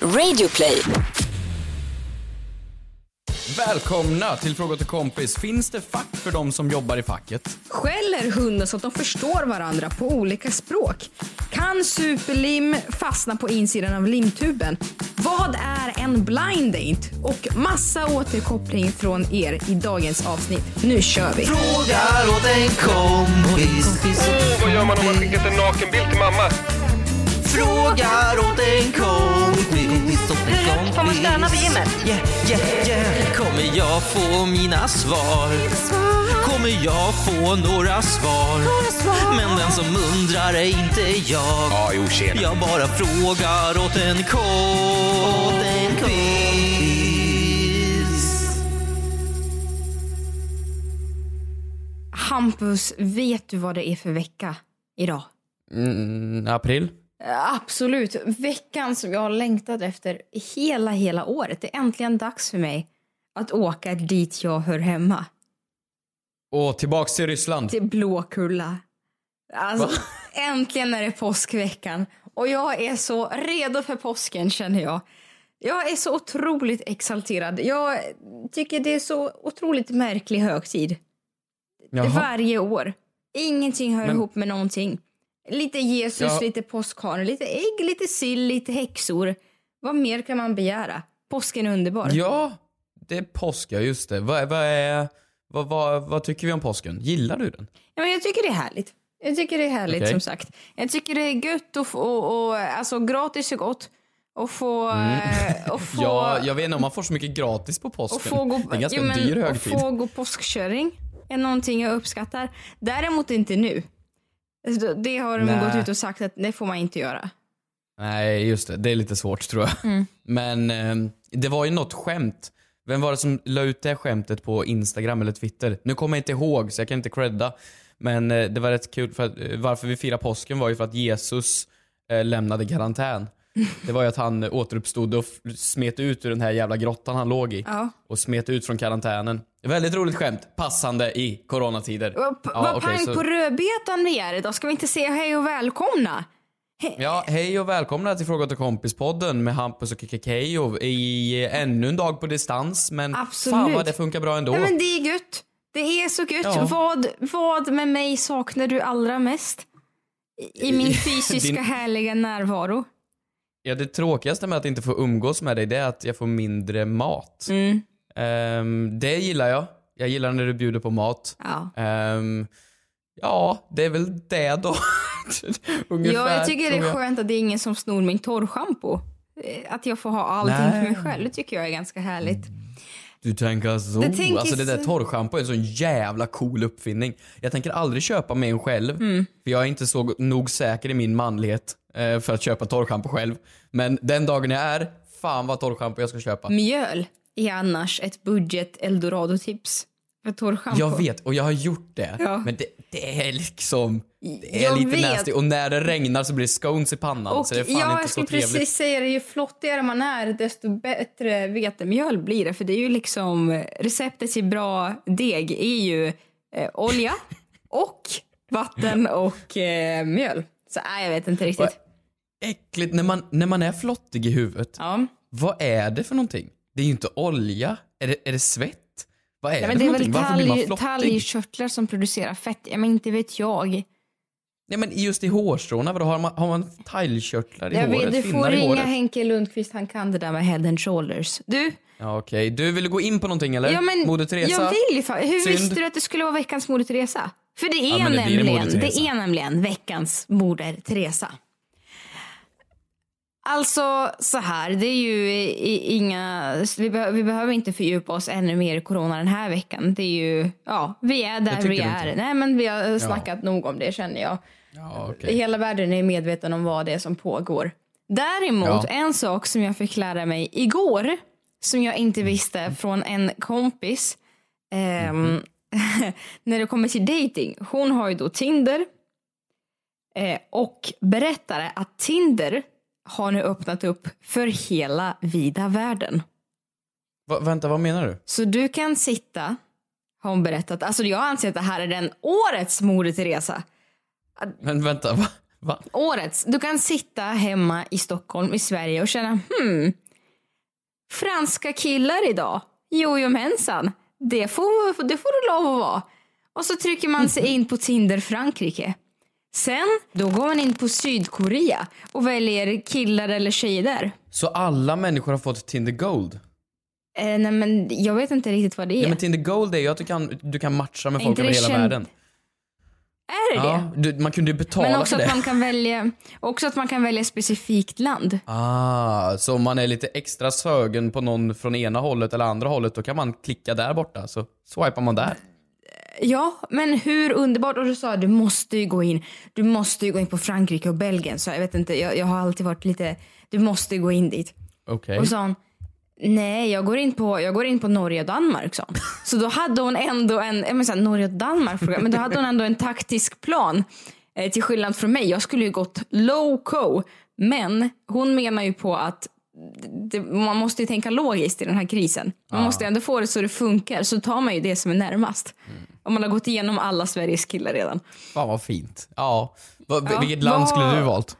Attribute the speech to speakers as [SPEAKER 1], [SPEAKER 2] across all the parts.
[SPEAKER 1] Radioplay.
[SPEAKER 2] Välkomna till Fråga till kompis. Finns det fack för de som jobbar i facket?
[SPEAKER 3] Skäller hundar så att de förstår varandra på olika språk? Kan superlim fastna på insidan av limtuben? Vad är en blind date? Och massa återkoppling från er i dagens avsnitt. Nu kör vi!
[SPEAKER 4] Frågar åt en kompis.
[SPEAKER 5] Åh, vad gör man om man skickat en nakenbild till mamma?
[SPEAKER 4] Frågar åt en kompis. Kompis.
[SPEAKER 1] Får man stöna på gymmet?
[SPEAKER 4] Yeah, yeah, yeah. Kommer jag få mina svar? Kommer jag få några svar? Men den som undrar är inte jag.
[SPEAKER 5] Ja, jo, tjena.
[SPEAKER 4] Jag bara frågar åt en kompis.
[SPEAKER 3] Hampus, vet du vad det är för vecka idag?
[SPEAKER 2] Mm, april?
[SPEAKER 3] Absolut. Veckan som jag har längtat efter hela, hela året. Det är äntligen dags för mig att åka dit jag hör hemma.
[SPEAKER 2] Och tillbaks till Ryssland.
[SPEAKER 3] Till Blåkulla. Alltså, äntligen är det påskveckan. Och jag är så redo för påsken känner jag. Jag är så otroligt exalterad. Jag tycker det är så otroligt märklig högtid.
[SPEAKER 2] Jaha.
[SPEAKER 3] Varje år. Ingenting hör
[SPEAKER 2] Men-
[SPEAKER 3] ihop med någonting. Lite Jesus,
[SPEAKER 2] Ja.
[SPEAKER 3] lite påskhanar, lite ägg, lite sill, lite häxor. Vad mer kan man begära? Påsken är underbar.
[SPEAKER 2] Ja, det är påsk, ja just det. Vad, vad, är, vad, vad, vad tycker vi om påsken? Gillar du den?
[SPEAKER 3] Ja, men jag tycker det är härligt. Jag tycker det är härligt
[SPEAKER 2] Okej.
[SPEAKER 3] som sagt. Jag tycker det är gött få, och, och, alltså gratis är gott. Och få, eh, och få,
[SPEAKER 2] Mm. Ja, jag vet inte om man får så mycket gratis på påsken.
[SPEAKER 3] och få gå,
[SPEAKER 2] det är ganska
[SPEAKER 3] jo, men,
[SPEAKER 2] dyr
[SPEAKER 3] och
[SPEAKER 2] högtid.
[SPEAKER 3] få gå påskkörning är någonting jag uppskattar. Däremot inte nu. Alltså, Det har de
[SPEAKER 2] Nej.
[SPEAKER 3] gått ut och sagt att det får man inte göra.
[SPEAKER 2] Nej, just det. Det är lite svårt tror jag.
[SPEAKER 3] Mm.
[SPEAKER 2] Men eh, det var ju något skämt. Vem var det som la ut det skämtet på Instagram eller Twitter? Nu kommer jag inte ihåg så jag kan inte credda. Men eh, det var rätt kul för att, eh, varför vi firar påsken var ju för att Jesus eh, lämnade karantän. Det var ju att han återuppstod och smet ut ur den här jävla grottan han låg i.
[SPEAKER 3] Ja.
[SPEAKER 2] Och smet ut från karantänen. Väldigt roligt skämt. Passande i coronatider. Ja,
[SPEAKER 3] vad
[SPEAKER 2] okej,
[SPEAKER 3] pang
[SPEAKER 2] så-
[SPEAKER 3] på rödbetan vi är idag. Ska vi inte säga hej och välkomna?
[SPEAKER 2] Ja, hej och välkomna till Fråga till kompis-podden med Hampus och Kekkejo i eh, ännu en dag på distans. Men
[SPEAKER 3] Absolut.
[SPEAKER 2] fan vad det funkar bra ändå.
[SPEAKER 3] Nej, men det är gött. Det är så gött.
[SPEAKER 2] Ja.
[SPEAKER 3] Vad, vad med mig saknar du allra mest? I i min fysiska
[SPEAKER 2] Din-
[SPEAKER 3] härliga närvaro.
[SPEAKER 2] Ja, det tråkigaste med att inte få umgås med dig det är att jag får mindre mat.
[SPEAKER 3] Mm.
[SPEAKER 2] Ehm, det gillar jag. Jag gillar när du bjuder på mat.
[SPEAKER 3] Ja.
[SPEAKER 2] Ehm, ja, det är väl det då. Ungefär,
[SPEAKER 3] ja, jag tycker det är skönt att det är ingen som snor min torrschampo. Eh, Att jag får ha allting för mig
[SPEAKER 2] Nej.
[SPEAKER 3] själv. Det tycker jag är ganska härligt.
[SPEAKER 2] Du tänker så.
[SPEAKER 3] Det tänker
[SPEAKER 2] alltså det där
[SPEAKER 3] så-
[SPEAKER 2] torrschampo är en sån jävla cool uppfinning. Jag tänker aldrig köpa mig en själv.
[SPEAKER 3] Mm.
[SPEAKER 2] För jag är inte så nog säker i min manlighet för att köpa torrschampo själv. Men den dagen jag är, fan vad torrschampo jag ska köpa.
[SPEAKER 3] Mjöl är annars ett budget eldorado-tips för torrschampo.
[SPEAKER 2] Jag vet och jag har gjort det.
[SPEAKER 3] Ja.
[SPEAKER 2] Men det, det är liksom, det är
[SPEAKER 3] Jag
[SPEAKER 2] lite
[SPEAKER 3] vet.
[SPEAKER 2] nasty. Och när det regnar så blir det scones i pannan.
[SPEAKER 3] Och
[SPEAKER 2] så det är fan
[SPEAKER 3] ja, jag
[SPEAKER 2] inte så
[SPEAKER 3] skulle
[SPEAKER 2] trevligt.
[SPEAKER 3] precis säga det, ju flottigare man är desto bättre vetemjöl blir det. För det är ju liksom, receptet till bra deg är ju eh, olja och vatten och eh, mjöl. Så nej, jag vet inte riktigt.
[SPEAKER 2] Äckligt när man, när man är flottig i huvudet.
[SPEAKER 3] Ja.
[SPEAKER 2] Vad är det för någonting? Det är ju inte olja. Är det, är det svett? Vad är
[SPEAKER 3] Nej,
[SPEAKER 2] det
[SPEAKER 3] men det är väl
[SPEAKER 2] någonting? Varför blir man
[SPEAKER 3] talg,
[SPEAKER 2] flottig?
[SPEAKER 3] talgkörtlar som producerar fett. Ja, men inte vet jag.
[SPEAKER 2] Nej men just i hårstråna, vadå har man, har man talgkörtlar i
[SPEAKER 3] jag
[SPEAKER 2] håret?
[SPEAKER 3] vet, du får ringa
[SPEAKER 2] håret?
[SPEAKER 3] Henke Lundqvist, han kan det där med head and shoulders. Du,
[SPEAKER 2] Ja okej, du ville gå in på någonting eller?
[SPEAKER 3] ja, men
[SPEAKER 2] Moder Teresa?
[SPEAKER 3] jag vill ju Hur
[SPEAKER 2] Synd.
[SPEAKER 3] visste du att det skulle vara veckans Moder Teresa? För det är,
[SPEAKER 2] Ja, det
[SPEAKER 3] nämligen, det är nämligen veckans Moder Teresa. Alltså så här, det är ju inga, vi, behö- vi behöver inte fördjupa oss ännu mer i corona den här veckan. Det är ju, ja, vi är där vi är.
[SPEAKER 2] inte?
[SPEAKER 3] Nej men vi har snackat nog om det känner jag.
[SPEAKER 2] Ja okej.
[SPEAKER 3] Hela världen är medveten om vad det är som pågår. Däremot,
[SPEAKER 2] Ja.
[SPEAKER 3] en sak som jag fick lära mig igår, som jag inte
[SPEAKER 2] Mm.
[SPEAKER 3] visste från en kompis, ehm, när det kommer till dating. Hon har ju då Tinder eh, och berättade att Tinder har nu öppnat upp för hela vida världen.
[SPEAKER 2] Va, vänta, vad menar du?
[SPEAKER 3] Så du kan sitta, har hon berättat, alltså jag anser att det här är den årets Moder Teresa.
[SPEAKER 2] Men vänta, va? Va?
[SPEAKER 3] Årets. Du kan sitta hemma i Stockholm i Sverige och känna hmm. Franska killar idag? Jojomensan. Det får, det får du lov att vara. Och så trycker man sig in på Tinder Frankrike. Sen, då går man in på Sydkorea och väljer killar eller tjejer där.
[SPEAKER 2] Så alla människor har fått Tinder Gold?
[SPEAKER 3] Eh, nej men jag vet inte riktigt vad det är.
[SPEAKER 2] Ja, men Tinder Gold är ju att du kan, du kan matcha med folk över hela
[SPEAKER 3] känd-
[SPEAKER 2] världen.
[SPEAKER 3] är det
[SPEAKER 2] Ja,
[SPEAKER 3] det?
[SPEAKER 2] du, man kunde ju betala
[SPEAKER 3] Men också
[SPEAKER 2] för
[SPEAKER 3] att
[SPEAKER 2] det.
[SPEAKER 3] man kan välja, också att man kan välja specifikt land.
[SPEAKER 2] Ah, så om man är lite extra sögen på någon från ena hållet eller andra hållet, då kan man klicka där borta, så swipar man där.
[SPEAKER 3] Ja, men hur underbart. Och du sa du måste ju gå in. Du måste ju gå in på Frankrike och Belgien. Så jag vet inte, jag, jag har alltid varit lite, du måste ju gå in dit.
[SPEAKER 2] Okej.
[SPEAKER 3] Och sa hon, nej jag går in på, jag går in på Norge och Danmark sa hon. Så då hade hon ändå en, jag menar så här, Norge och Danmark fråga, men då hade hon ändå en taktisk plan. Eh, till skillnad från mig, jag skulle ju gått low-co. Men hon menar ju på att det, man måste ju tänka logiskt i den här krisen. Man måste ändå få det så det funkar, så tar man ju det som är närmast. Om man har gått igenom alla Sveriges killar redan.
[SPEAKER 2] Fan vad fint. Ja. Va,
[SPEAKER 3] Ja,
[SPEAKER 2] vilket land
[SPEAKER 3] vad-
[SPEAKER 2] skulle du valt?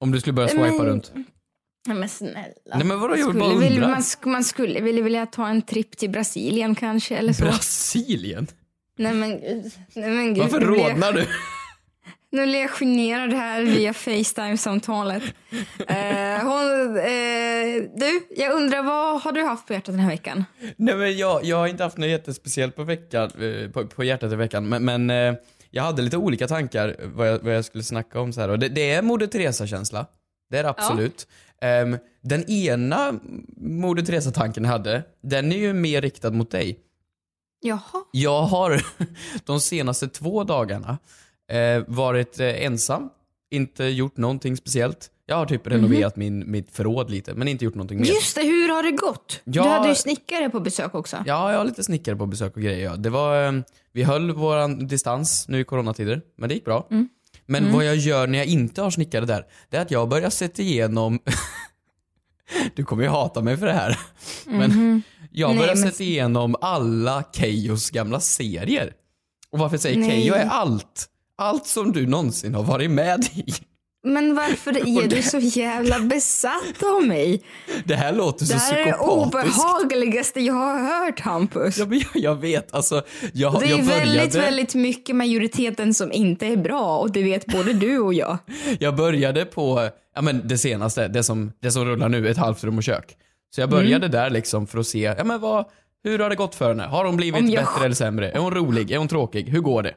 [SPEAKER 2] Om du skulle börja swipa
[SPEAKER 3] Men-
[SPEAKER 2] runt.
[SPEAKER 3] Nej men snälla.
[SPEAKER 2] Nej men vadå, jag
[SPEAKER 3] skulle,
[SPEAKER 2] bara
[SPEAKER 3] vill, man, man skulle vilja, vilja ta en tripp till Brasilien kanske eller så.
[SPEAKER 2] Brasilien?
[SPEAKER 3] Nej men. Nej, men gud.
[SPEAKER 2] Varför rodnar du?
[SPEAKER 3] Nu blir jag generad här via Facetime-samtalet. Eh, hon, eh, du, jag undrar vad har du haft på hjärtat den här veckan?
[SPEAKER 2] Nej men jag, jag har inte haft något jättespeciellt på veckan, eh, på, på hjärtat i veckan, men, men eh, jag hade lite olika tankar vad jag, vad jag skulle snacka om så här. Och det, det är Moder Teresa-känsla. Det är det absolut. Ehm, den ena Moder Teresa-tanken jag hade, den är ju mer riktad mot dig.
[SPEAKER 3] Jaha.
[SPEAKER 2] Jag har de senaste två dagarna eh, varit eh, ensam, inte gjort någonting speciellt. Jag har typ renoverat min, mitt förråd lite, men inte gjort någonting mer.
[SPEAKER 3] Just det, hur har det gått?
[SPEAKER 2] Ja.
[SPEAKER 3] Du hade ju snickare på besök också.
[SPEAKER 2] Ja, jag har lite snickare på besök och grejer. Ja. Det var, eh, vi höll våran distans nu i coronatider, men det gick bra. Men vad jag gör när jag inte har snickare där, det är att jag börjar sätta igenom Du kommer ju hata mig för det här. Men jag
[SPEAKER 3] Nej,
[SPEAKER 2] börjar
[SPEAKER 3] men-
[SPEAKER 2] sätta igenom alla Keyyos gamla serier. Och varför jag säger
[SPEAKER 3] Nej.
[SPEAKER 2] Keyyo är allt. Allt som du någonsin har varit med i.
[SPEAKER 3] Men varför är du så jävla besatt av mig?
[SPEAKER 2] Det här låter så
[SPEAKER 3] Det här är det
[SPEAKER 2] psykopatiskt.
[SPEAKER 3] obehagligaste jag har hört Hampus.
[SPEAKER 2] Ja, men jag, jag vet, alltså. Jag,
[SPEAKER 3] Det är
[SPEAKER 2] jag började...
[SPEAKER 3] väldigt, väldigt mycket majoriteten som inte är bra och det vet både du och jag.
[SPEAKER 2] Jag började på, ja men det senaste, det som, det som rullar nu, ett halvt rum och kök. Så jag började
[SPEAKER 3] Mm.
[SPEAKER 2] där liksom för att se, ja men vad, hur har det gått för henne? Har hon blivit
[SPEAKER 3] jag-
[SPEAKER 2] bättre eller sämre? Är hon rolig? Är hon tråkig? Hur går det?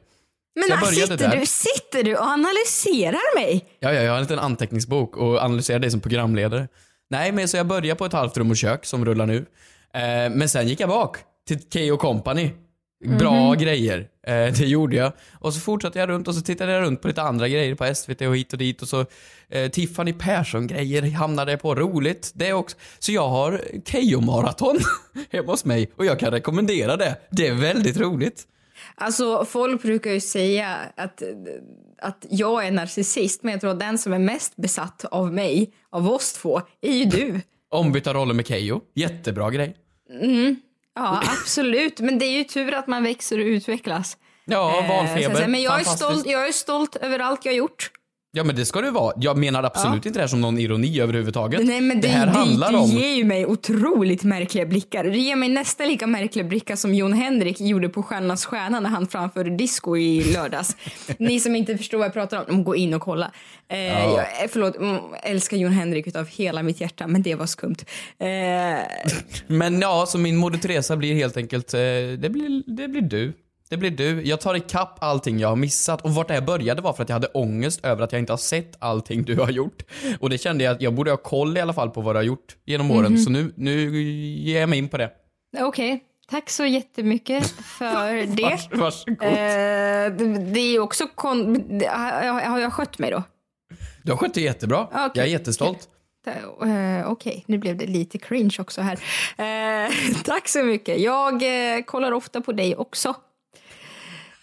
[SPEAKER 3] Men
[SPEAKER 2] jag
[SPEAKER 3] här
[SPEAKER 2] började
[SPEAKER 3] sitter
[SPEAKER 2] där.
[SPEAKER 3] du, sitter du och analyserar mig?
[SPEAKER 2] Ja, ja, jag har en liten anteckningsbok och analyserar dig som programledare. Nej, men så jag började på ett halvt rum och kök som rullar nu. Eh, men sen gick jag bak till Keyyo Company. Bra
[SPEAKER 3] Mhm.
[SPEAKER 2] grejer. Eh, det gjorde jag. Och så fortsatte jag runt och så tittade jag runt på lite andra grejer på SVT och hit och dit och så eh, Tiffany Persson-grejer hamnade jag på. Roligt. Det också. Så jag har Keyyo-maraton hemma hos mig och jag kan rekommendera det. Det är väldigt roligt.
[SPEAKER 3] Alltså folk brukar ju säga att, att jag är narcissist men jag tror att den som är mest besatt av mig, av oss två, är ju du.
[SPEAKER 2] Ombytta roller med Keyyo. Jättebra grej.
[SPEAKER 3] Ja absolut, men det är ju tur att man växer och utvecklas.
[SPEAKER 2] Ja,
[SPEAKER 3] Eh,
[SPEAKER 2] valfeber.
[SPEAKER 3] Men jag är, stolt, jag är stolt över allt jag har gjort.
[SPEAKER 2] Ja men det ska du vara. Jag menar absolut inte det här som någon ironi överhuvudtaget.
[SPEAKER 3] Nej men det,
[SPEAKER 2] här
[SPEAKER 3] det,
[SPEAKER 2] handlar
[SPEAKER 3] du
[SPEAKER 2] om...
[SPEAKER 3] ger ju mig otroligt märkliga blickar. Du ger mig nästan lika märkliga blickar som Jon Henrik gjorde på Stjärnornas stjärna när han framförde disco i lördags. Ni som inte förstår vad jag pratar om, gå in och kolla. Eh, jag, eh, förlåt, mm, älskar Jon Henrik utav hela mitt hjärta men det var skumt. Eh,
[SPEAKER 2] Men ja, så min Moder Teresa blir helt enkelt, eh, det blir, det blir du. Det blir du. Jag tar ikapp allting jag har missat. Och vart det här började var för att jag hade ångest över att jag inte har sett allting du har gjort. Och det kände jag att jag borde ha koll i alla fall på vad du har gjort genom åren.
[SPEAKER 3] Mhm.
[SPEAKER 2] Så nu, nu ger jag mig in på det.
[SPEAKER 3] Okej, tack så jättemycket för det.
[SPEAKER 2] Vars, varsågod.
[SPEAKER 3] Eh, det, det är också kon... det- Har jag skött mig då?
[SPEAKER 2] Du har skött det jättebra.
[SPEAKER 3] Okej.
[SPEAKER 2] Jag är jättestolt.
[SPEAKER 3] Uh, Okej, nu blev det lite cringe också här. Eh, tack så mycket. Jag eh, kollar ofta på dig också.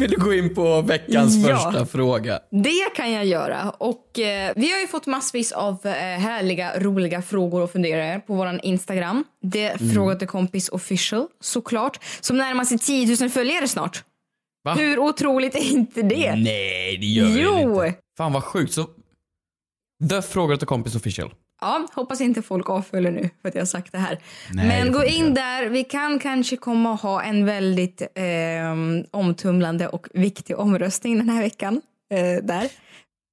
[SPEAKER 2] Vill du gå in på veckans
[SPEAKER 3] Ja.
[SPEAKER 2] första fråga?
[SPEAKER 3] Det kan jag göra. Och eh, Vi har ju fått massvis av eh, härliga, roliga frågor och funderingar på vår Instagram. Det
[SPEAKER 2] Mm.
[SPEAKER 3] Fråga till kompis official, såklart. Som närmar sig 10 000 följare snart.
[SPEAKER 2] Va?
[SPEAKER 3] Hur otroligt är inte det?
[SPEAKER 2] Nej, det gör det
[SPEAKER 3] Jo!
[SPEAKER 2] inte. Fan vad sjukt. Så... The till kompis official.
[SPEAKER 3] Ja, hoppas inte folk avföljer nu för att jag har sagt det här.
[SPEAKER 2] Nej,
[SPEAKER 3] Men gå in där. Vi kan kanske komma att ha en väldigt eh, omtumlande och viktig omröstning den här veckan. Eh, där.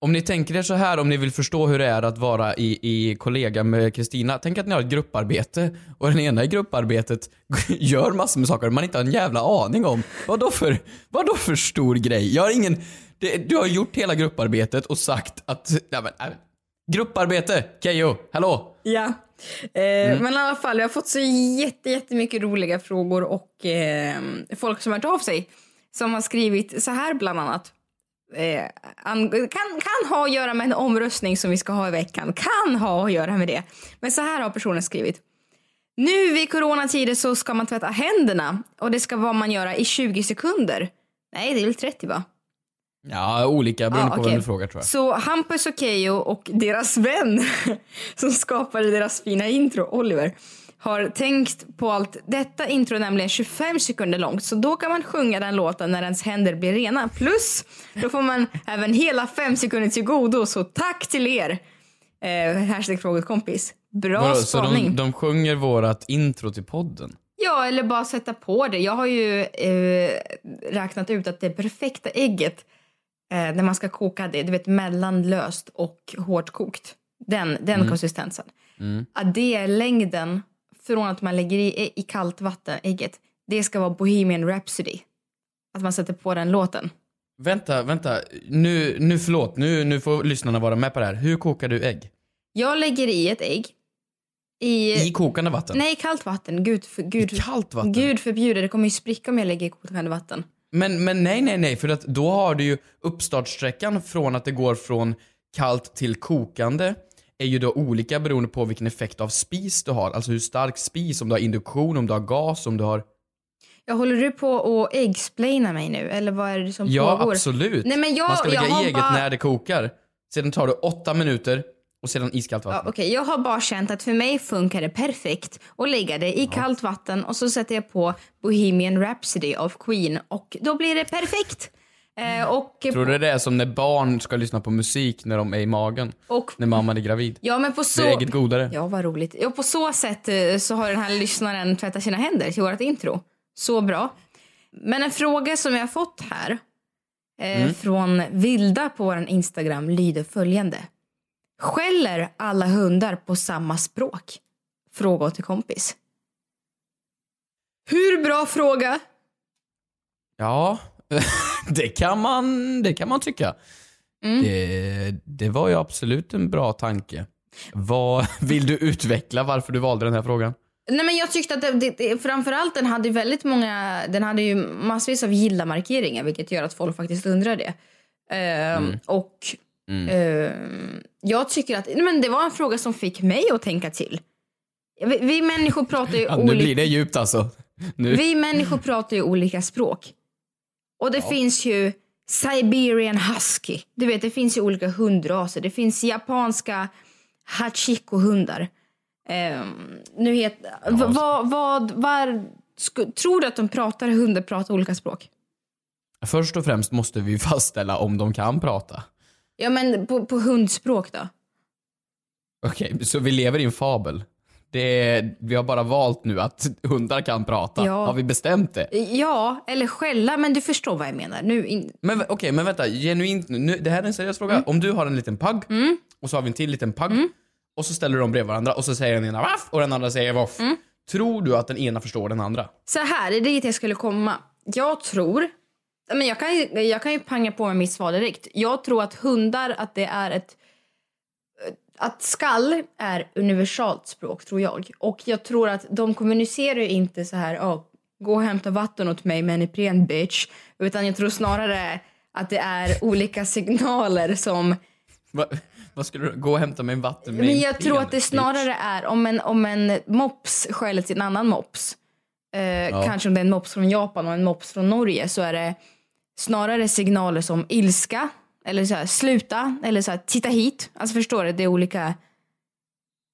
[SPEAKER 2] Om ni tänker er så här, om ni vill förstå hur det är att vara i, i kollega med Kristina. Tänk att ni har ett grupparbete och den ena i grupparbetet gör massor med saker man inte har en jävla aning om. Vad då för, vad då för stor grej? Jag har ingen... Det, du har gjort hela grupparbetet och sagt att... Men, äh, grupparbete! Keyyo, hallå!
[SPEAKER 3] Ja. Eh, Men i alla fall, jag har fått så jätte, jättemycket roliga frågor och eh, folk som har hört av sig. Som har skrivit så här bland annat. Eh, an- kan, kan ha att göra med en omröstning som vi ska ha i veckan. Kan ha att göra med det. Men så här har personen skrivit. Nu vid coronatider så ska man tvätta händerna och det ska vad man göra i 20 sekunder. Nej, det är väl 30 va?
[SPEAKER 2] Ja, olika beroende
[SPEAKER 3] Ja,
[SPEAKER 2] på vem du frågar tror jag.
[SPEAKER 3] Så Hampus och Keyyo och deras vän som skapade deras fina intro, Oliver, har tänkt på allt. Detta intro är nämligen 25 sekunder långt så då kan man sjunga den låten när ens händer blir rena. Plus då får man även hela fem sekunder till godo så tack till er. Eh, hashtag fråga kompis. Bra
[SPEAKER 2] Vadå, så
[SPEAKER 3] spaning.
[SPEAKER 2] de, de sjunger vårat intro till podden?
[SPEAKER 3] Ja, eller bara sätta på det. Jag har ju eh, räknat ut att det perfekta ägget när man ska koka det, du vet mellanlöst och hårt kokt. Den, den
[SPEAKER 2] Mm.
[SPEAKER 3] konsistensen.
[SPEAKER 2] Mm.
[SPEAKER 3] Att det är längden från att man lägger i, i kallt vatten, ägget. Det ska vara Bohemian Rhapsody. Att man sätter på den låten.
[SPEAKER 2] Vänta, vänta. Nu, nu förlåt. Nu, nu får lyssnarna vara med på det här. Hur kokar du ägg?
[SPEAKER 3] Jag lägger i ett ägg. I,
[SPEAKER 2] I kokande vatten?
[SPEAKER 3] Nej, kallt vatten. Gud, för, gud,
[SPEAKER 2] I kallt vatten?
[SPEAKER 3] Gud förbjuder, det kommer ju spricka om jag lägger i kokande vatten.
[SPEAKER 2] Men, men nej, nej, nej. För att då har du ju uppstartsträckan från att det går från kallt till kokande är ju då olika beroende på vilken effekt av spis du har. Alltså hur stark spis, om du har induktion, om du har gas, om du har...
[SPEAKER 3] Jag håller du på att äggsplaina mig nu eller vad är det som
[SPEAKER 2] Ja,
[SPEAKER 3] pågår?
[SPEAKER 2] absolut.
[SPEAKER 3] Nej, men jag,
[SPEAKER 2] Man ska
[SPEAKER 3] jag
[SPEAKER 2] lägga
[SPEAKER 3] har
[SPEAKER 2] i ägget
[SPEAKER 3] bara...
[SPEAKER 2] när det kokar. Sedan tar det åtta minuter och sedan iskallt
[SPEAKER 3] Ja,
[SPEAKER 2] vatten.
[SPEAKER 3] Okej, jag har bara känt att för mig funkar det perfekt att lägga det i kallt vatten och så sätter jag på Bohemian Rhapsody av Queen och då blir det perfekt. Eh, och,
[SPEAKER 2] Tror du det är som när barn ska lyssna på musik när de är i magen?
[SPEAKER 3] Och-
[SPEAKER 2] När mamman är gravid?
[SPEAKER 3] Ja, men på så...
[SPEAKER 2] Blir ägget godare?
[SPEAKER 3] Ja, vad roligt. Ja, på så sätt eh, så har den här lyssnaren tvättat sina händer till vårt intro. Så bra. Men en fråga som jag har fått här eh,
[SPEAKER 2] Mm.
[SPEAKER 3] från Vilda på vår Instagram lyder följande. Skäller alla hundar på samma språk? Fråga till kompis. Hur bra fråga?
[SPEAKER 2] Ja, det kan man, det kan man tycka.
[SPEAKER 3] Mm.
[SPEAKER 2] Det, det var ju absolut en bra tanke. Vad, vill du utveckla varför du valde den här frågan?
[SPEAKER 3] Nej, men jag tyckte att det, det, framförallt den hade väldigt många, den hade ju massvis av gilla-markeringar vilket gör att folk faktiskt undrar det. Ehm, Och ehm, jag tycker att men det var en fråga som fick mig att tänka till. Vi, vi människor pratar ju
[SPEAKER 2] Ja, nu
[SPEAKER 3] olika...
[SPEAKER 2] blir det djupt alltså. Nu.
[SPEAKER 3] Vi människor pratar ju olika språk. Och det finns ju Siberian husky. Du vet, det finns ju olika hundraser. Det finns japanska hachiko-hundar. Ehm, nu het, v- vad, vad, var, sku, tror du att de pratar, hundar pratar olika språk?
[SPEAKER 2] Först och främst måste vi fastställa om de kan prata.
[SPEAKER 3] Ja, men på, på hundspråk då?
[SPEAKER 2] Okej, så vi lever i en fabel. Det är, vi har bara valt nu att hundar kan prata.
[SPEAKER 3] Ja.
[SPEAKER 2] Har vi bestämt det?
[SPEAKER 3] Ja, eller skälla, men du förstår vad jag menar. Nu in...
[SPEAKER 2] Men okej, men vänta. Genuint nu. Det här är en seriös fråga.
[SPEAKER 3] Mm.
[SPEAKER 2] Om du har en liten pagg och så har vi en till liten pagg och så ställer de bredvid varandra och så säger den ena vaff och den andra säger voff.
[SPEAKER 3] Mm.
[SPEAKER 2] Tror du att den ena förstår den andra?
[SPEAKER 3] Så här, det är dit jag skulle komma. Jag tror, men jag kan, ju, jag kan ju panga på med mitt svar direkt. Jag tror att hundar, att det är ett att skall är universalt språk tror jag. Och jag tror att de kommunicerar ju inte så här, "Åh, gå och hämta vatten åt mig med en Ipren bitch. Utan jag tror snarare att det är olika signaler som
[SPEAKER 2] Va, vad skulle du gå och hämta mig en vatten med
[SPEAKER 3] Men
[SPEAKER 2] en
[SPEAKER 3] jag tror
[SPEAKER 2] pen,
[SPEAKER 3] att det
[SPEAKER 2] bitch?
[SPEAKER 3] snarare är om en, om en mops skäller till en annan mops. Eh, Kanske om det är en mops från Japan och en mops från Norge så är det snarare signaler som ilska eller så här, sluta eller så här, titta hit. Alltså förstår du? Det är olika.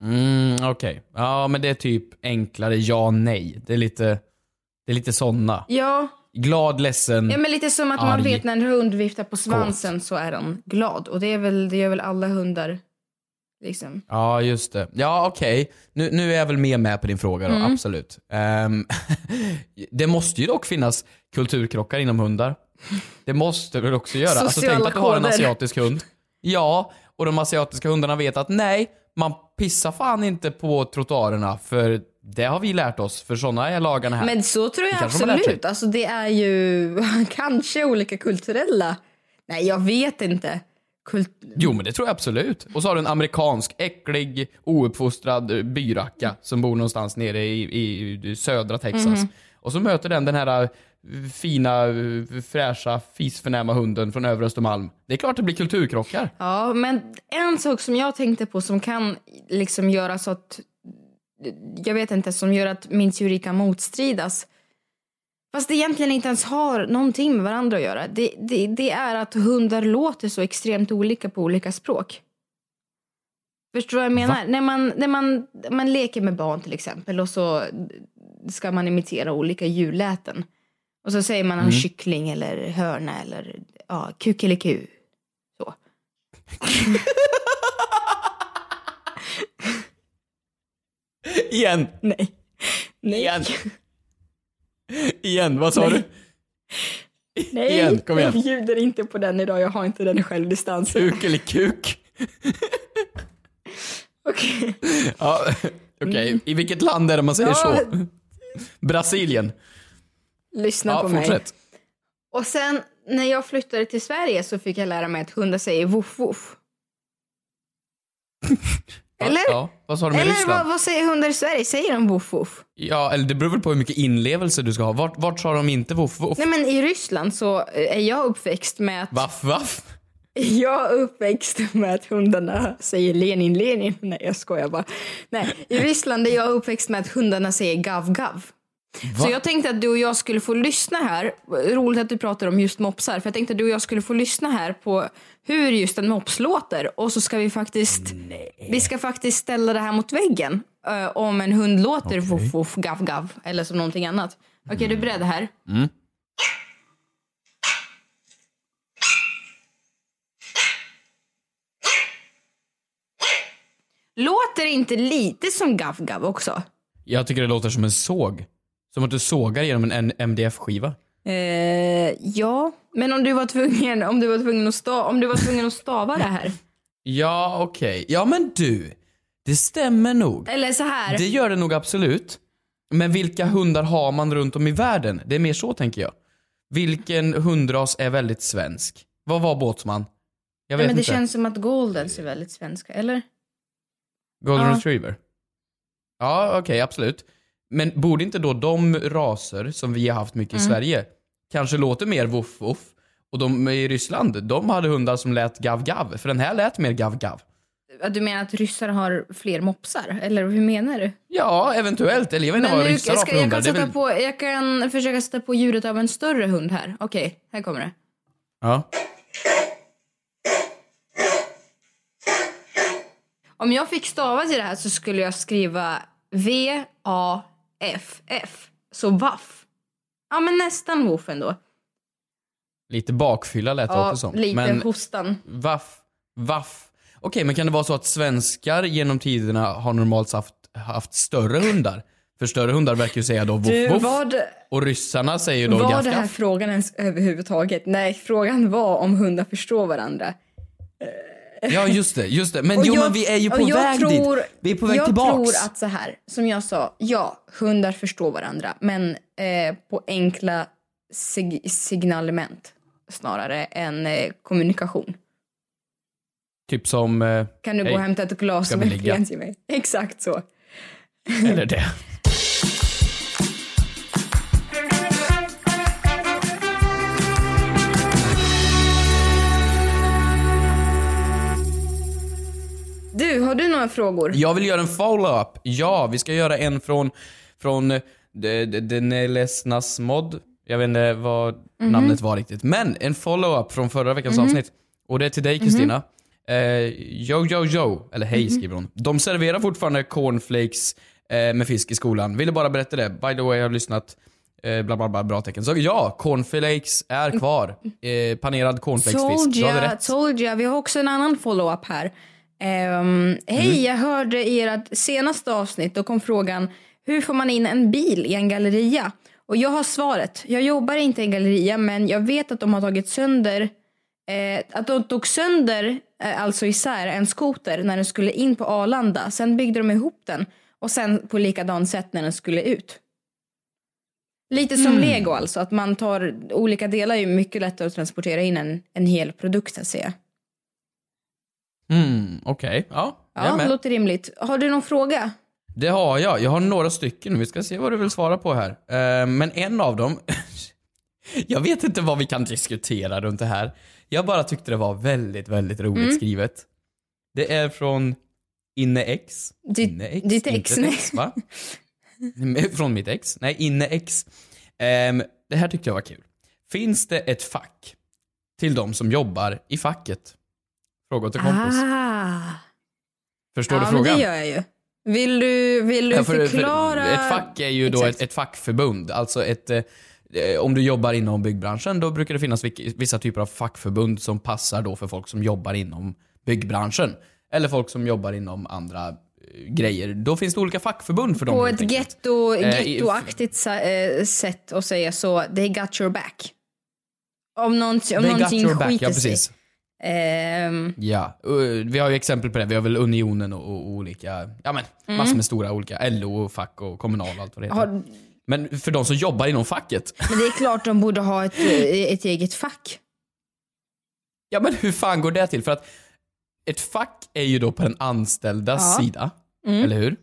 [SPEAKER 2] Mm, okej. Ja, men det är typ enklare ja, nej. Det är lite, det är lite såna.
[SPEAKER 3] Ja,
[SPEAKER 2] Glad, ledsen.
[SPEAKER 3] ja men lite som att man
[SPEAKER 2] Arg.
[SPEAKER 3] vet när en hund viftar på svansen så är den glad. Och det, är väl, det gör väl alla hundar. Liksom.
[SPEAKER 2] Ja, just det. Ja, okej. Nu, nu är jag väl mer med på din fråga
[SPEAKER 3] Mm.
[SPEAKER 2] då, absolut. Ehm, det måste ju dock finnas kulturkrockar inom hundar. Det måste väl också göra. Alltså, tänk
[SPEAKER 3] Sociala
[SPEAKER 2] att du har en asiatisk hund. Ja, och de asiatiska hundarna vet att nej, man pissar fan inte på trottoarerna för det har vi lärt oss, för såna är lagarna här.
[SPEAKER 3] Men så tror jag absolut. Alltså det är ju kanske olika kulturella. Nej, jag vet inte. Kult...
[SPEAKER 2] Jo men det tror jag absolut. Och så har du en amerikansk, äcklig, ouppfostrad eh, byracka som bor någonstans nere i, i södra Texas.
[SPEAKER 3] Mhm.
[SPEAKER 2] Och så möter den den här eh, fina, fräscha, fisförnäma hunden från övre Östermalm. Det är klart det blir kulturkrockar.
[SPEAKER 3] Ja, men en sak som jag tänkte på som kan liksom göra så att jag vet inte, som gör att min teori kan motstridas. Fast det egentligen inte ens har någonting med varandra att göra. Det, det, det är att hundar låter så extremt olika på olika språk. Förstår du vad jag menar? När man, när man, man leker med barn till exempel och så ska man imitera olika ljudläten. Och så säger man en kyckling eller hörna eller ja, kukeliku. Så.
[SPEAKER 2] Igen!
[SPEAKER 3] Nej. Nej.
[SPEAKER 2] Igen! Igen, vad sa du?
[SPEAKER 3] Nej,
[SPEAKER 2] Igen, kom igen.
[SPEAKER 3] jag bjuder inte på den idag. Jag har inte den självdistansen.
[SPEAKER 2] Kuk eller kuk?
[SPEAKER 3] Okej.
[SPEAKER 2] Ja, okej. I vilket land är det man säger
[SPEAKER 3] Ja.
[SPEAKER 2] så? Brasilien.
[SPEAKER 3] Lyssna
[SPEAKER 2] Ja,
[SPEAKER 3] på mig.
[SPEAKER 2] fortsätt.
[SPEAKER 3] Och sen när jag flyttade till Sverige så fick jag lära mig att hundar säger woof woof. Eller?
[SPEAKER 2] Ja. Vad sa du med
[SPEAKER 3] Eller
[SPEAKER 2] Ryssland?
[SPEAKER 3] vad, vad säger hundar i Sverige? Säger de woof woof?
[SPEAKER 2] Ja, eller det beror väl på hur mycket inlevelse du ska ha. Vart, vart sa de inte voff voff?
[SPEAKER 3] Nej men i Ryssland så är jag uppväxt med att
[SPEAKER 2] Vaff vaff?
[SPEAKER 3] Jag är uppväxt med att hundarna säger Lenin, Lenin. Nej, jag skojar bara. Nej, i Ryssland är jag uppväxt med att hundarna säger gav, gav. Så jag tänkte att du och jag skulle få lyssna här. Roligt att du pratar om just mopsar. För jag tänkte att du och jag skulle få lyssna här på hur just en mops låter. Och så ska vi faktiskt, vi ska faktiskt ställa det här mot väggen. eh, om en hund låter voff, voff, gav, gav. Eller som någonting annat. Okej, är du beredd här? Låter inte lite som gav, gav också?
[SPEAKER 2] Jag tycker det låter som en såg. Som att du sågar genom en MDF-skiva.
[SPEAKER 3] Eh, ja, men om du var tvungen, om du var tvungen att stava, om du var tvungen att stava det här.
[SPEAKER 2] Ja, okej. Ja, men du. Det stämmer nog.
[SPEAKER 3] Eller så här.
[SPEAKER 2] Det gör det nog absolut. Men vilka hundar har man runt om i världen? Det är mer så tänker jag. Vilken hundras är väldigt svensk? Vad var båtsman? Jag vet
[SPEAKER 3] men det
[SPEAKER 2] inte.
[SPEAKER 3] känns som att goldens är väldigt svenska, eller?
[SPEAKER 2] Golden
[SPEAKER 3] Ja.
[SPEAKER 2] retriever? Ja, okej, absolut. Men borde inte då de raser som vi har haft mycket
[SPEAKER 3] Mm.
[SPEAKER 2] i Sverige kanske låter mer voff voff? Och de i Ryssland, de hade hundar som lät gav gav. För den här lät mer gav gav.
[SPEAKER 3] Du menar att ryssar har fler mopsar? Eller hur menar du?
[SPEAKER 2] Ja, eventuellt. Eller jag vet inte vad ryssar har för
[SPEAKER 3] jag,
[SPEAKER 2] hundar.
[SPEAKER 3] kan
[SPEAKER 2] väl...
[SPEAKER 3] på, jag kan försöka sätta på ljudet av en större hund här. Okej, här kommer det.
[SPEAKER 2] Ja.
[SPEAKER 3] Om jag fick stava till det här så skulle jag skriva V-A-F-F. Så vaff. Ja, men nästan woof ändå.
[SPEAKER 2] Lite bakfylla lät det
[SPEAKER 3] Ja,
[SPEAKER 2] också som.
[SPEAKER 3] lite
[SPEAKER 2] Men
[SPEAKER 3] hostan.
[SPEAKER 2] vaff, vaff. Okej, men kan det vara så att svenskar genom tiderna har normalt haft haft större hundar. För större hundar verkar ju säga då voff voff.
[SPEAKER 3] vad,
[SPEAKER 2] Och ryssarna säger då
[SPEAKER 3] var
[SPEAKER 2] gaff
[SPEAKER 3] det här
[SPEAKER 2] gaff.
[SPEAKER 3] frågan ens överhuvudtaget? Nej, frågan var om hundar förstår varandra.
[SPEAKER 2] Ja just det, just det. Men
[SPEAKER 3] Och
[SPEAKER 2] jo
[SPEAKER 3] jag-
[SPEAKER 2] men vi är ju på
[SPEAKER 3] jag
[SPEAKER 2] väg
[SPEAKER 3] tror,
[SPEAKER 2] dit. Vi är på väg
[SPEAKER 3] jag
[SPEAKER 2] tillbaks.
[SPEAKER 3] tror att så här, som jag sa, ja, hundar förstår varandra, men eh, på enkla sig- signalement snarare än eh, kommunikation.
[SPEAKER 2] Typ som, eh,
[SPEAKER 3] Kan du gå och hämta ett glas med rent till mig? Exakt så.
[SPEAKER 2] eller det.
[SPEAKER 3] Du, har du några frågor?
[SPEAKER 2] Jag vill göra en follow-up. Ja, vi ska göra en från, från eh, de- de- Denelesnas mod. Jag vet inte vad
[SPEAKER 3] Mhm.
[SPEAKER 2] namnet var riktigt. Men en follow-up från förra veckans avsnitt. Och det är till dig
[SPEAKER 3] Mhm.
[SPEAKER 2] Kristina. Eh, yo, yo, yo. Eller hej skriver hon. De serverar fortfarande cornflakes eh, med fisk i skolan. Ville bara berätta det. By the way, jag har lyssnat. Eh, bla, bla, bla, bra tecken. Så ja, cornflakes är kvar. Eh, panerad cornflakesfisk.
[SPEAKER 3] Told
[SPEAKER 2] rätt.
[SPEAKER 3] told ya. Vi har också en annan follow-up här. Ehm, Hej,
[SPEAKER 2] Mm.
[SPEAKER 3] jag hörde i ert senaste avsnitt, då kom frågan hur får man in en bil i en galleria? Och jag har svaret. Jag jobbar inte i en galleria men jag vet att de har tagit sönder eh, att de tog sönder, eh, alltså isär, en skoter när den skulle in på Arlanda. Sen byggde de ihop den och sen på likadant sätt när den skulle ut. Lite som lego alltså, att man tar olika delar är ju mycket lättare att transportera in en, en hel produkt så att säga.
[SPEAKER 2] Mm, okej. Ja, är
[SPEAKER 3] Ja,
[SPEAKER 2] med.
[SPEAKER 3] det låter rimligt. Har du någon fråga?
[SPEAKER 2] Det har jag. Jag har några stycken. Vi ska se vad du vill svara på här. Eh, men en av dem... jag vet inte vad vi kan diskutera runt det här. Jag bara tyckte det var väldigt, väldigt roligt
[SPEAKER 3] Mm.
[SPEAKER 2] skrivet. Det är från InneX. InneX?
[SPEAKER 3] ditt
[SPEAKER 2] inte
[SPEAKER 3] ex, nej.
[SPEAKER 2] ex, va? från mitt ex. Nej, InneX. Um, det här tyckte jag var kul. Finns det ett fack till de som jobbar i facket? Fråga till kompis.
[SPEAKER 3] Ah.
[SPEAKER 2] Förstår
[SPEAKER 3] ja,
[SPEAKER 2] du frågan?
[SPEAKER 3] men det gör jag ju. Vill du, vill du
[SPEAKER 2] Ja, för- för
[SPEAKER 3] förklara?
[SPEAKER 2] Ett fack är ju då ett, ett fackförbund. Alltså ett, eh, om du jobbar inom byggbranschen då brukar det finnas vissa typer av fackförbund som passar då för folk som jobbar inom byggbranschen. Eller folk som jobbar inom andra eh, grejer. Då finns det olika fackförbund för dem.
[SPEAKER 3] På ett getto,
[SPEAKER 2] Eh,
[SPEAKER 3] gettoaktigt eh, sätt att säga så, they got your back. Om, någon, om
[SPEAKER 2] They
[SPEAKER 3] någonting skiter
[SPEAKER 2] ja
[SPEAKER 3] sig.
[SPEAKER 2] precis.
[SPEAKER 3] Ehm,
[SPEAKER 2] Ja, uh, vi har ju exempel på det. Vi har väl Unionen och, och olika, ja men massor med stora olika, LO och fack och kommunal och allt vad det heter.
[SPEAKER 3] Mm. har,
[SPEAKER 2] Men för de som jobbar inom facket,
[SPEAKER 3] men det är klart de borde ha ett, eh, ett eget fack.
[SPEAKER 2] Ja men hur fan går det till? För att ett fack är ju då på den anställdas
[SPEAKER 3] Ja.
[SPEAKER 2] sida,
[SPEAKER 3] Mm.
[SPEAKER 2] eller hur?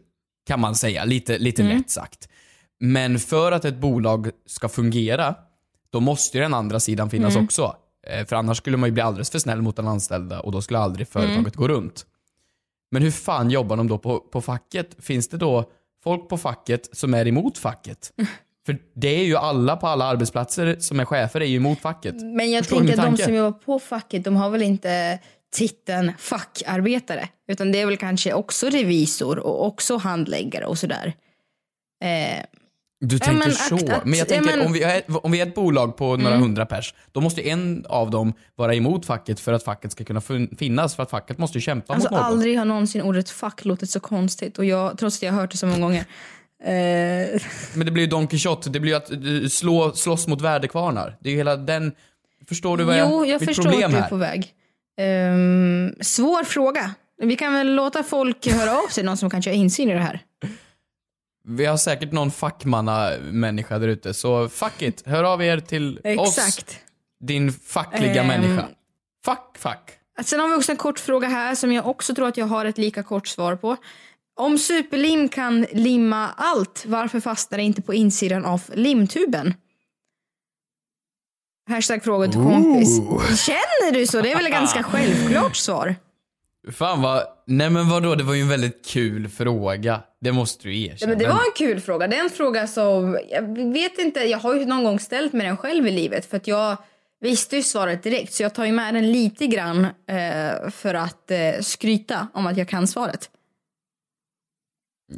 [SPEAKER 2] Kan man säga, lite, lite lätt sagt. Men för att ett bolag ska fungera, då måste ju den andra sidan finnas
[SPEAKER 3] Mm.
[SPEAKER 2] också. Eh, För annars skulle man ju bli alldeles för snäll mot den anställda och då skulle aldrig företaget
[SPEAKER 3] Mm.
[SPEAKER 2] gå runt. Men hur fan jobbar de då på, på facket? Finns det då folk på facket som är emot facket? För det är ju alla på alla arbetsplatser som är chefer är ju emot facket.
[SPEAKER 3] Men jag
[SPEAKER 2] Förstår
[SPEAKER 3] tänker att de som jobbar på facket, de har väl inte titeln fackarbetare. Utan det är väl kanske också revisor och också handläggare och sådär. Eh,
[SPEAKER 2] Du tänker
[SPEAKER 3] men
[SPEAKER 2] så.
[SPEAKER 3] att- att-
[SPEAKER 2] men jag
[SPEAKER 3] ja,
[SPEAKER 2] tänker
[SPEAKER 3] men-
[SPEAKER 2] om, vi är, om vi är ett bolag på några
[SPEAKER 3] Mm.
[SPEAKER 2] hundra pers, då måste en av dem vara emot facket för att facket ska kunna fin- finnas. För att facket måste ju kämpa
[SPEAKER 3] alltså
[SPEAKER 2] mot någon.
[SPEAKER 3] aldrig har någonsin ordet fack låtit så konstigt. Och jag, trots att jag har hört det så många gånger. Eh,
[SPEAKER 2] Men det blir ju Don Quijote, det blir ju att eh, slå, slåss mot värdekvarnar. Det är ju hela den... Förstår du vad jag...
[SPEAKER 3] jo, jag
[SPEAKER 2] mitt
[SPEAKER 3] förstår
[SPEAKER 2] problem
[SPEAKER 3] att du är på väg. Ehm, svår fråga. Vi kan väl låta folk höra av sig, någon som kanske har insyn i det här.
[SPEAKER 2] Vi har säkert någon fackmanna-människa där ute, så fuck it. Hör av er till oss,
[SPEAKER 3] Exakt.
[SPEAKER 2] din fackliga
[SPEAKER 3] Ehm.
[SPEAKER 2] människa. Fuck, fuck.
[SPEAKER 3] Sen har vi också en kort fråga här som jag också tror att jag har ett lika kort svar på. Om superlim kan limma allt, varför fastnar det inte på insidan av limtuben? Hashtag fråga till kompis. Känner du så? Det är väl ett ganska självklart svar.
[SPEAKER 2] Fan vad... Nej men vadå, det var ju en väldigt kul fråga. Det måste du
[SPEAKER 3] Ja,
[SPEAKER 2] erkänna.
[SPEAKER 3] men det var en kul fråga. Det är en fråga som, jag vet inte, jag har ju någon gång ställt mig den själv i livet för att jag visste ju svaret direkt så jag tar ju med den lite grann eh, för att eh, skryta om att jag kan svaret.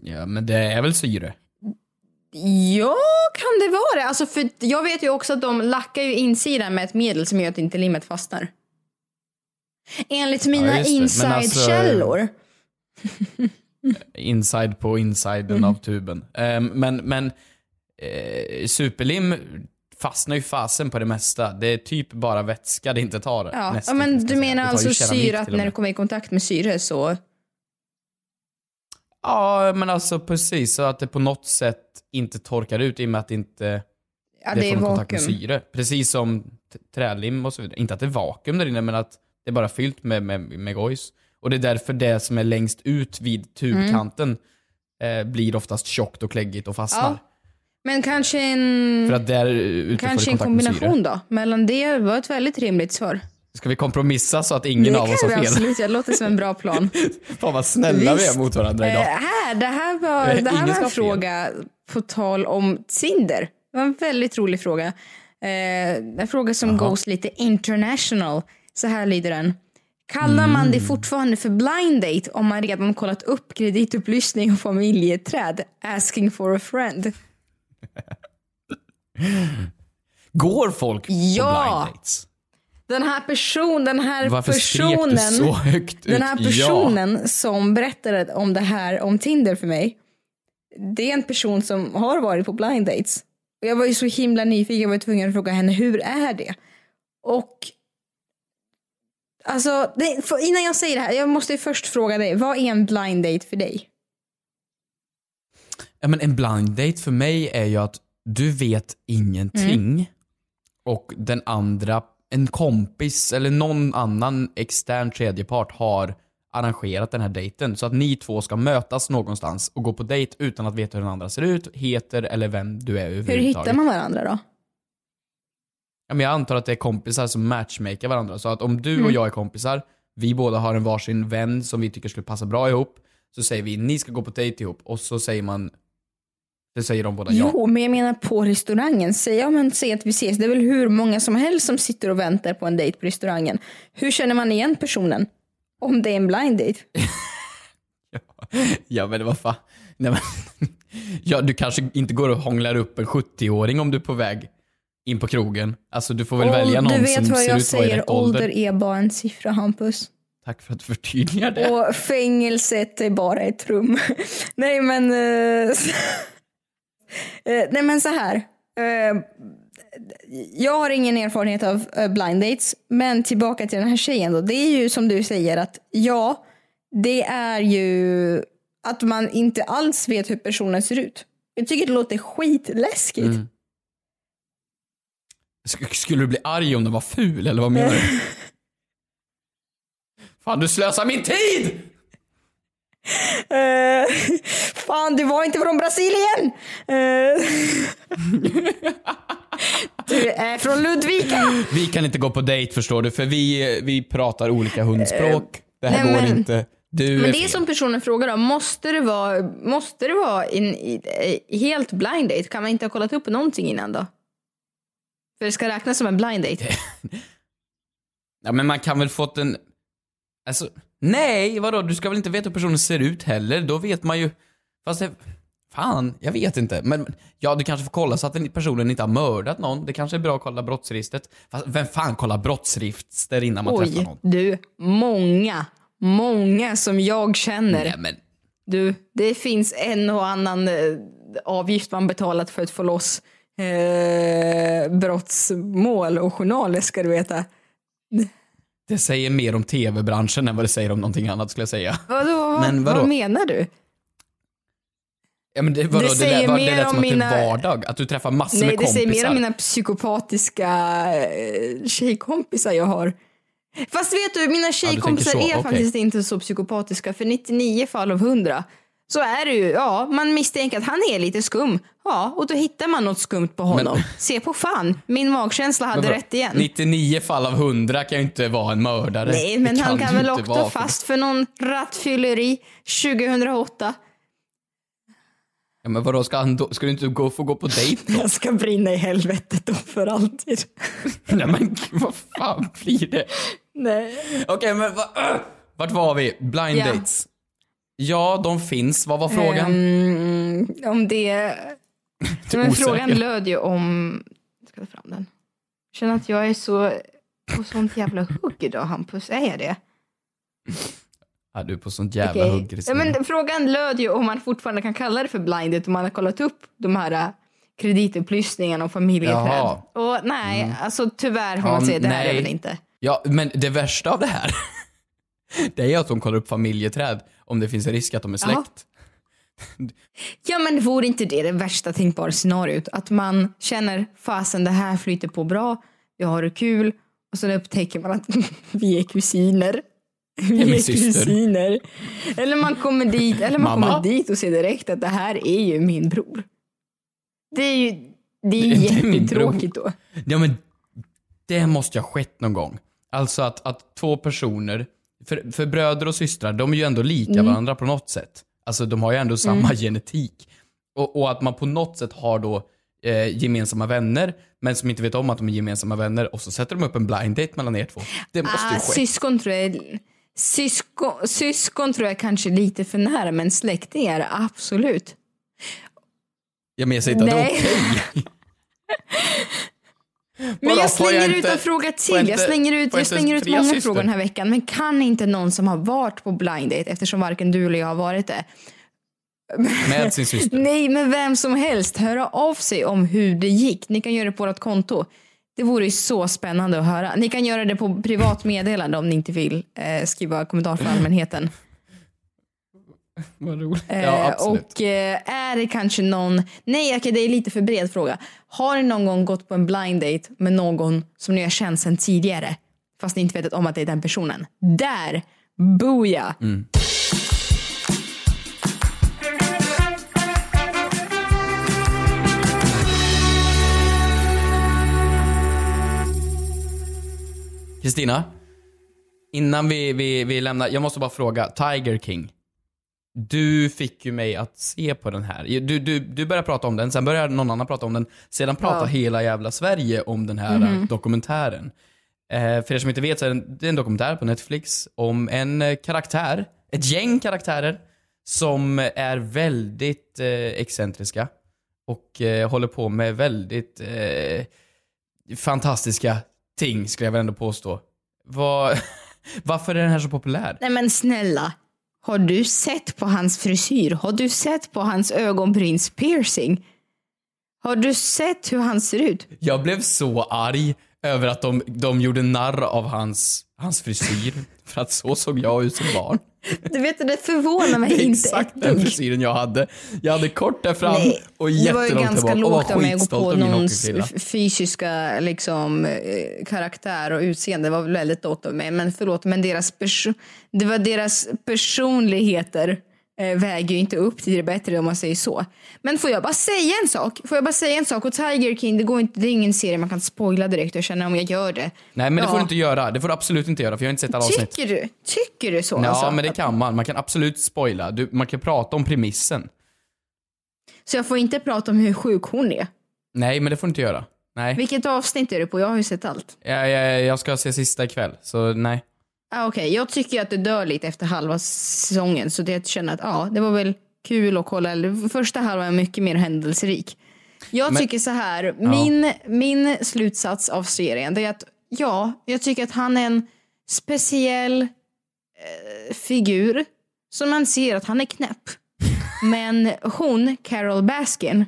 [SPEAKER 2] Ja, men det är väl syre?
[SPEAKER 3] Ja, kan det vara det? Alltså för jag vet ju också att de lackar ju insidan med ett medel som gör att inte limmet fastnar. Enligt mina.
[SPEAKER 2] Men alltså-
[SPEAKER 3] inside-källor.
[SPEAKER 2] inside på insiden
[SPEAKER 3] Mm.
[SPEAKER 2] av tuben. Ehm, men men eh, superlim fastnar ju fasen på det mesta. Det är typ bara vätska det inte tar.
[SPEAKER 3] Ja, ja men du menar alltså syra, att när det kommer i kontakt med syre så...
[SPEAKER 2] Ja, men alltså precis. Så att det på något sätt inte torkar ut i och med att det inte
[SPEAKER 3] Ja,
[SPEAKER 2] det,
[SPEAKER 3] det är
[SPEAKER 2] får någon kontakt med syre. Precis som trälim och så vidare. Inte att det är vakuum där inne, men att det är bara fyllt med, med, med gojs. Och det är därför det som är längst ut vid tubkanten eh, blir oftast tjockt och kläggigt och fastnar.
[SPEAKER 3] Mm. Ja. Men kanske en,
[SPEAKER 2] För att där
[SPEAKER 3] kanske
[SPEAKER 2] det
[SPEAKER 3] en kombination då? Mellan det var ett väldigt rimligt svar.
[SPEAKER 2] Ska vi kompromissa så att ingen
[SPEAKER 3] det
[SPEAKER 2] av oss
[SPEAKER 3] kan
[SPEAKER 2] har
[SPEAKER 3] vi
[SPEAKER 2] fel?
[SPEAKER 3] absolut, det låter som en bra plan.
[SPEAKER 2] Fan vad snälla vi
[SPEAKER 3] Visst.
[SPEAKER 2] är mot varandra
[SPEAKER 3] Eh,
[SPEAKER 2] idag.
[SPEAKER 3] här, det här var,
[SPEAKER 2] Eh,
[SPEAKER 3] det här var en
[SPEAKER 2] fel.
[SPEAKER 3] fråga på tal om Tinder. Det var en väldigt rolig fråga. Eh, en fråga som
[SPEAKER 2] Jaha.
[SPEAKER 3] goes lite international. Så här lyder den. Kallar man
[SPEAKER 2] Mm.
[SPEAKER 3] det fortfarande för blind date om man redan kollat upp kreditupplysning och familjeträd? Asking for a friend.
[SPEAKER 2] Går folk
[SPEAKER 3] Ja.
[SPEAKER 2] på blind dates?
[SPEAKER 3] Den här person, den här
[SPEAKER 2] Varför
[SPEAKER 3] personen,
[SPEAKER 2] så högt ut?
[SPEAKER 3] den här personen som berättade om det här om Tinder för mig. Det är en person som har varit på blind dates. Och jag var ju så himla nyfiken, jag var tvungen att fråga henne hur är det? Och Alltså, det, för, innan jag säger det här, jag måste ju först fråga dig, vad är en blind date för dig?
[SPEAKER 2] Ja, men en blind date för mig är ju att du vet ingenting
[SPEAKER 3] Mm.
[SPEAKER 2] och den andra, en kompis eller någon annan extern tredjepart har arrangerat den här dejten så att ni två ska mötas någonstans och gå på dejt utan att veta hur den andra ser ut, heter eller vem du är
[SPEAKER 3] Hur
[SPEAKER 2] överhuvudtaget.
[SPEAKER 3] hittar man varandra då?
[SPEAKER 2] Ja, men jag antar att det är kompisar som matchmakar varandra. Så att om du
[SPEAKER 3] Mm.
[SPEAKER 2] och jag är kompisar, vi båda har en varsin vän som vi tycker skulle passa bra ihop, så säger vi ni ska gå på dejt ihop och så säger man, det säger de båda ja.
[SPEAKER 3] Jo, men jag menar på restaurangen. Säg, ja, men säg att vi ses. Det är väl hur många som helst som sitter och väntar på en dejt på restaurangen. Hur känner man igen personen? Om det är en blind date.
[SPEAKER 2] Ja men vad fan. Nej, men, ja, du kanske inte går och hånglar upp en 70-åring om du är på väg in på krogen. Alltså du får väl välja
[SPEAKER 3] Och
[SPEAKER 2] någon
[SPEAKER 3] du vet
[SPEAKER 2] som
[SPEAKER 3] vad
[SPEAKER 2] ser
[SPEAKER 3] jag
[SPEAKER 2] ut att vara i
[SPEAKER 3] säger,
[SPEAKER 2] rätt ålder.
[SPEAKER 3] ålder är bara en siffra Hampus.
[SPEAKER 2] Tack för att du förtydligar det.
[SPEAKER 3] Och fängelset är bara ett rum. nej men... eh, nej men så här. Eh, jag har ingen erfarenhet av blind dates, men tillbaka till den här tjejen då. Det är ju som du säger att ja, det är ju att man inte alls vet hur personen ser ut. Jag tycker det låter skitläskigt.
[SPEAKER 2] Mm. Sk- Skulle du bli arg om den var ful eller vad menar du? Fan du slösar min tid!
[SPEAKER 3] Eh, fan, du var inte från Brasilien! Eh, du är från Ludvika!
[SPEAKER 2] Vi kan inte gå på dejt förstår du, för vi, vi pratar olika hundspråk. Det här
[SPEAKER 3] nej,
[SPEAKER 2] går
[SPEAKER 3] men-
[SPEAKER 2] inte. Du
[SPEAKER 3] Men
[SPEAKER 2] är
[SPEAKER 3] det är som personen frågar då, måste det vara, måste det vara en, i- i- helt blind date? Kan man inte ha kollat upp någonting innan då? För det ska räknas som en blind date.
[SPEAKER 2] Ja men man kan väl fått en... Alltså, nej vadå? Du ska väl inte veta hur personen ser ut heller? Då vet man ju... Fast det... Fan, jag vet inte. Men ja, du kanske får kolla så att personen inte har mördat någon. Det kanske är bra att kolla brottsregistret. Fast vem fan kollar brottsregister innan man träffar
[SPEAKER 3] Oj,
[SPEAKER 2] någon?
[SPEAKER 3] du, många, många som jag känner.
[SPEAKER 2] Nej men,
[SPEAKER 3] Du, det finns en och annan eh, avgift man betalat för att få loss eh, brottsmål och journaler ska du veta.
[SPEAKER 2] det säger mer om tv-branschen än vad det säger om någonting annat skulle jag säga.
[SPEAKER 3] Vadå,
[SPEAKER 2] Men vadå?
[SPEAKER 3] vad menar du?
[SPEAKER 2] Ja, men det, vadå,
[SPEAKER 3] Det
[SPEAKER 2] det,
[SPEAKER 3] säger
[SPEAKER 2] lät, vad, det
[SPEAKER 3] mer
[SPEAKER 2] lät
[SPEAKER 3] om
[SPEAKER 2] som att
[SPEAKER 3] mina-
[SPEAKER 2] det är vardag. Att du träffar massor
[SPEAKER 3] Nej,
[SPEAKER 2] med
[SPEAKER 3] det säger
[SPEAKER 2] kompisar.
[SPEAKER 3] mer om mina psykopatiska eh, tjejkompisar jag har. Fast vet du, mina tjejkompisar
[SPEAKER 2] så,
[SPEAKER 3] är
[SPEAKER 2] okej.
[SPEAKER 3] faktiskt inte så psykopatiska. För 99 fall av 100 så är det ju, ja, man misstänker att han är lite skum. Ja, och då hittar man något skumt på honom. Se på fan, min magkänsla hade
[SPEAKER 2] Vadå?
[SPEAKER 3] rätt igen.
[SPEAKER 2] 99 fall av 100 kan ju inte vara en mördare.
[SPEAKER 3] Nej, men han kan väl åka fast för någon rattfylleri 2008.
[SPEAKER 2] Ja, men vadå, ska, han då, ska du inte gå, få gå på dejt då?
[SPEAKER 3] Jag ska brinna i helvetet då för alltid.
[SPEAKER 2] Nej men vad fan blir det?
[SPEAKER 3] Nej.
[SPEAKER 2] Okej men va, äh, vart var vi? Blind
[SPEAKER 3] Ja.
[SPEAKER 2] dates. Ja, de finns. Vad var frågan?
[SPEAKER 3] Ehm, om det...
[SPEAKER 2] Är
[SPEAKER 3] Men frågan löd ju om... Jag ska ta fram den. Jag känner att jag är så på sånt jävla hugg idag Hampus. Är jag det?
[SPEAKER 2] Ja, du är på sånt jävla
[SPEAKER 3] Okej.
[SPEAKER 2] hugg
[SPEAKER 3] ja, men Frågan löd ju om man fortfarande kan kalla det för blinded om man har kollat upp de här äh, kreditupplysningarna och familjeträd.
[SPEAKER 2] Jaha.
[SPEAKER 3] Och nej, alltså tyvärr får
[SPEAKER 2] Ja,
[SPEAKER 3] man säga det är
[SPEAKER 2] nej.
[SPEAKER 3] det väl inte.
[SPEAKER 2] Ja, men det värsta av det här, det är ju att de kollar upp familjeträd om det finns en risk att de är
[SPEAKER 3] Jaha.
[SPEAKER 2] släkt.
[SPEAKER 3] Ja men vore inte det det värsta tänkbara scenariot? Att man känner fasen det här flyter på bra, vi har det kul och så upptäcker man att vi är kusiner. Vi
[SPEAKER 2] är
[SPEAKER 3] kusiner. Eller man kommer dit, eller man
[SPEAKER 2] Mamma?
[SPEAKER 3] kommer dit och ser direkt att det här är ju min bror. Det är ju det är jättetråkigt då.
[SPEAKER 2] Ja men det måste ju ha skett någon gång. Alltså att, att två personer, för, för bröder och systrar, de är ju ändå lika
[SPEAKER 3] Mm.
[SPEAKER 2] varandra på något sätt. Alltså de har ju ändå samma genetik. Och, och att man på något sätt har då eh, gemensamma vänner, men som inte vet om att de är gemensamma vänner och så sätter de upp en blind date mellan er två. Det måste ju
[SPEAKER 3] Ah,
[SPEAKER 2] ske.
[SPEAKER 3] syskon tror jag syskon, syskon tror jag kanske är lite för nära men släktingar absolut.
[SPEAKER 2] Ja, men jag säger inte att det är okej.
[SPEAKER 3] Men jag slänger ut en fråga till.
[SPEAKER 2] jag
[SPEAKER 3] slänger ut,
[SPEAKER 2] jag
[SPEAKER 3] slänger ut många frågor den här veckan. Men kan inte någon som har varit på blind date, eftersom varken du eller jag har varit det.
[SPEAKER 2] Med sin syster.
[SPEAKER 3] Nej, men vem som helst höra av sig om hur det gick. Ni kan göra det på vårt konto. Det vore ju så spännande att höra. Ni kan göra det på privat meddelande om ni inte vill eh, skriva kommentar för allmänheten.
[SPEAKER 2] Vad roligt.
[SPEAKER 3] Eh,
[SPEAKER 2] Ja, absolut.
[SPEAKER 3] och eh, är det kanske någon, nej okej det är lite för bred fråga. Har ni någon gång gått på en blind date med någon som ni har känt sedan tidigare? Fast ni inte vetat om att det är den personen. Där, boja!
[SPEAKER 2] Mm. Kristina, innan vi, vi, vi lämnar, jag måste bara fråga, Tiger King. Du fick ju mig att se på den här. Du, du, du började prata om den, sen började någon annan prata om den. Sedan pratar
[SPEAKER 3] Ja.
[SPEAKER 2] hela jävla Sverige om den här
[SPEAKER 3] Mhm.
[SPEAKER 2] dokumentären. Eh, för er som inte vet så är det det är en dokumentär på Netflix om en eh, karaktär, ett gäng karaktärer som är väldigt eh, excentriska och eh, håller på med väldigt eh, fantastiska ting skulle jag väl ändå påstå. Vad, varför är den här så populär?
[SPEAKER 3] Nej men snälla, har du sett på hans frisyr? Har du sett på hans ögonbryns piercing? Har du sett hur han ser ut?
[SPEAKER 2] Jag blev så arg över att de, de gjorde narr av hans, hans frisyr. För att så såg jag ut som barn.
[SPEAKER 3] Du vet, det förvånar mig
[SPEAKER 2] Det är
[SPEAKER 3] inte
[SPEAKER 2] exakt
[SPEAKER 3] ett
[SPEAKER 2] den
[SPEAKER 3] dugg.
[SPEAKER 2] frisyren jag hade. Jag hade kort där fram
[SPEAKER 3] Nej,
[SPEAKER 2] och
[SPEAKER 3] det var ju
[SPEAKER 2] jättelångt
[SPEAKER 3] ganska
[SPEAKER 2] tillbaka och var
[SPEAKER 3] lågt av mig att gå på någons fysiska liksom, eh, karaktär och utseende. Det var väl väldigt lågt av mig. Men förlåt, men deras, perso- det var deras personligheter väger ju inte upp till det bättre om man säger så. Men får jag bara säga en sak? Får jag bara säga en sak? Och Tiger King, det, går inte, det är ingen serie man kan spoila direkt. Jag känner om jag gör det.
[SPEAKER 2] Nej men det får
[SPEAKER 3] Ja.
[SPEAKER 2] du inte göra. Det får du absolut inte göra för jag har inte sett alla avsnitt.
[SPEAKER 3] Tycker du? Tycker du så?
[SPEAKER 2] Ja
[SPEAKER 3] alltså?
[SPEAKER 2] men det kan man. Man kan absolut spoila. Du, man kan prata om premissen.
[SPEAKER 3] Så jag får inte prata om hur sjuk hon är?
[SPEAKER 2] Nej men det får du inte göra. Nej.
[SPEAKER 3] Vilket avsnitt är det på? Jag har ju sett allt.
[SPEAKER 2] Jag, jag, jag ska se sista ikväll, så nej.
[SPEAKER 3] Ah, Okej, jag tycker att det dör lite efter halva säsongen så det jag känner att ja, det var väl kul att kolla. Första halvan är mycket mer händelserik. Jag
[SPEAKER 2] Men-
[SPEAKER 3] tycker så här, min, min slutsats av serien det är att ja, jag tycker att han är en speciell eh, figur som man ser att han är knäpp. Men hon, Carol Baskin,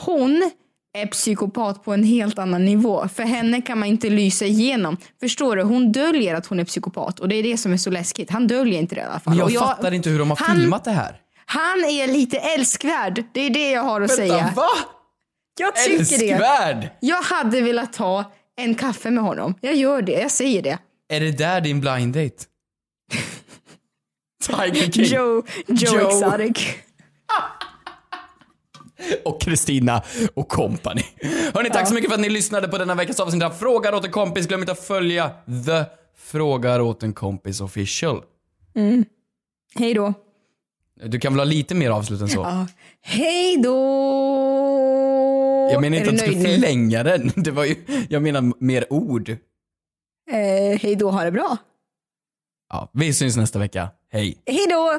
[SPEAKER 3] hon är psykopat på en helt annan nivå. För henne kan man inte lysa igenom. Förstår du? Hon döljer att hon är psykopat och det är det som är så läskigt. Han döljer inte det i alla fall.
[SPEAKER 2] Men jag,
[SPEAKER 3] Och
[SPEAKER 2] fattar inte hur de har
[SPEAKER 3] han-
[SPEAKER 2] filmat det här.
[SPEAKER 3] Han är lite älskvärd. Det är det jag har att säga.
[SPEAKER 2] va?
[SPEAKER 3] Jag tycker det.
[SPEAKER 2] Älskvärd!
[SPEAKER 3] Jag hade velat ta en kaffe med honom. Jag gör det. Jag säger det.
[SPEAKER 2] Är det där din blind date? Tiger King
[SPEAKER 3] Joe, Joe,
[SPEAKER 2] Joe.
[SPEAKER 3] Exotic.
[SPEAKER 2] och Kristina och company. Hörni, tack så mycket för att ni lyssnade på denna veckas avsnitt av Frågar åt en kompis. Glöm inte att följa The Frågar åt en kompis official.
[SPEAKER 3] Hej då.
[SPEAKER 2] Du kan väl ha lite mer avslut än så?
[SPEAKER 3] Ja. Hej då!
[SPEAKER 2] Jag menar inte att
[SPEAKER 3] du nu?
[SPEAKER 2] förlänga den. Det var ju, jag menar mer ord.
[SPEAKER 3] Eh, hej då, ha det bra.
[SPEAKER 2] Ja, vi syns nästa vecka. Hej.
[SPEAKER 3] Hej då!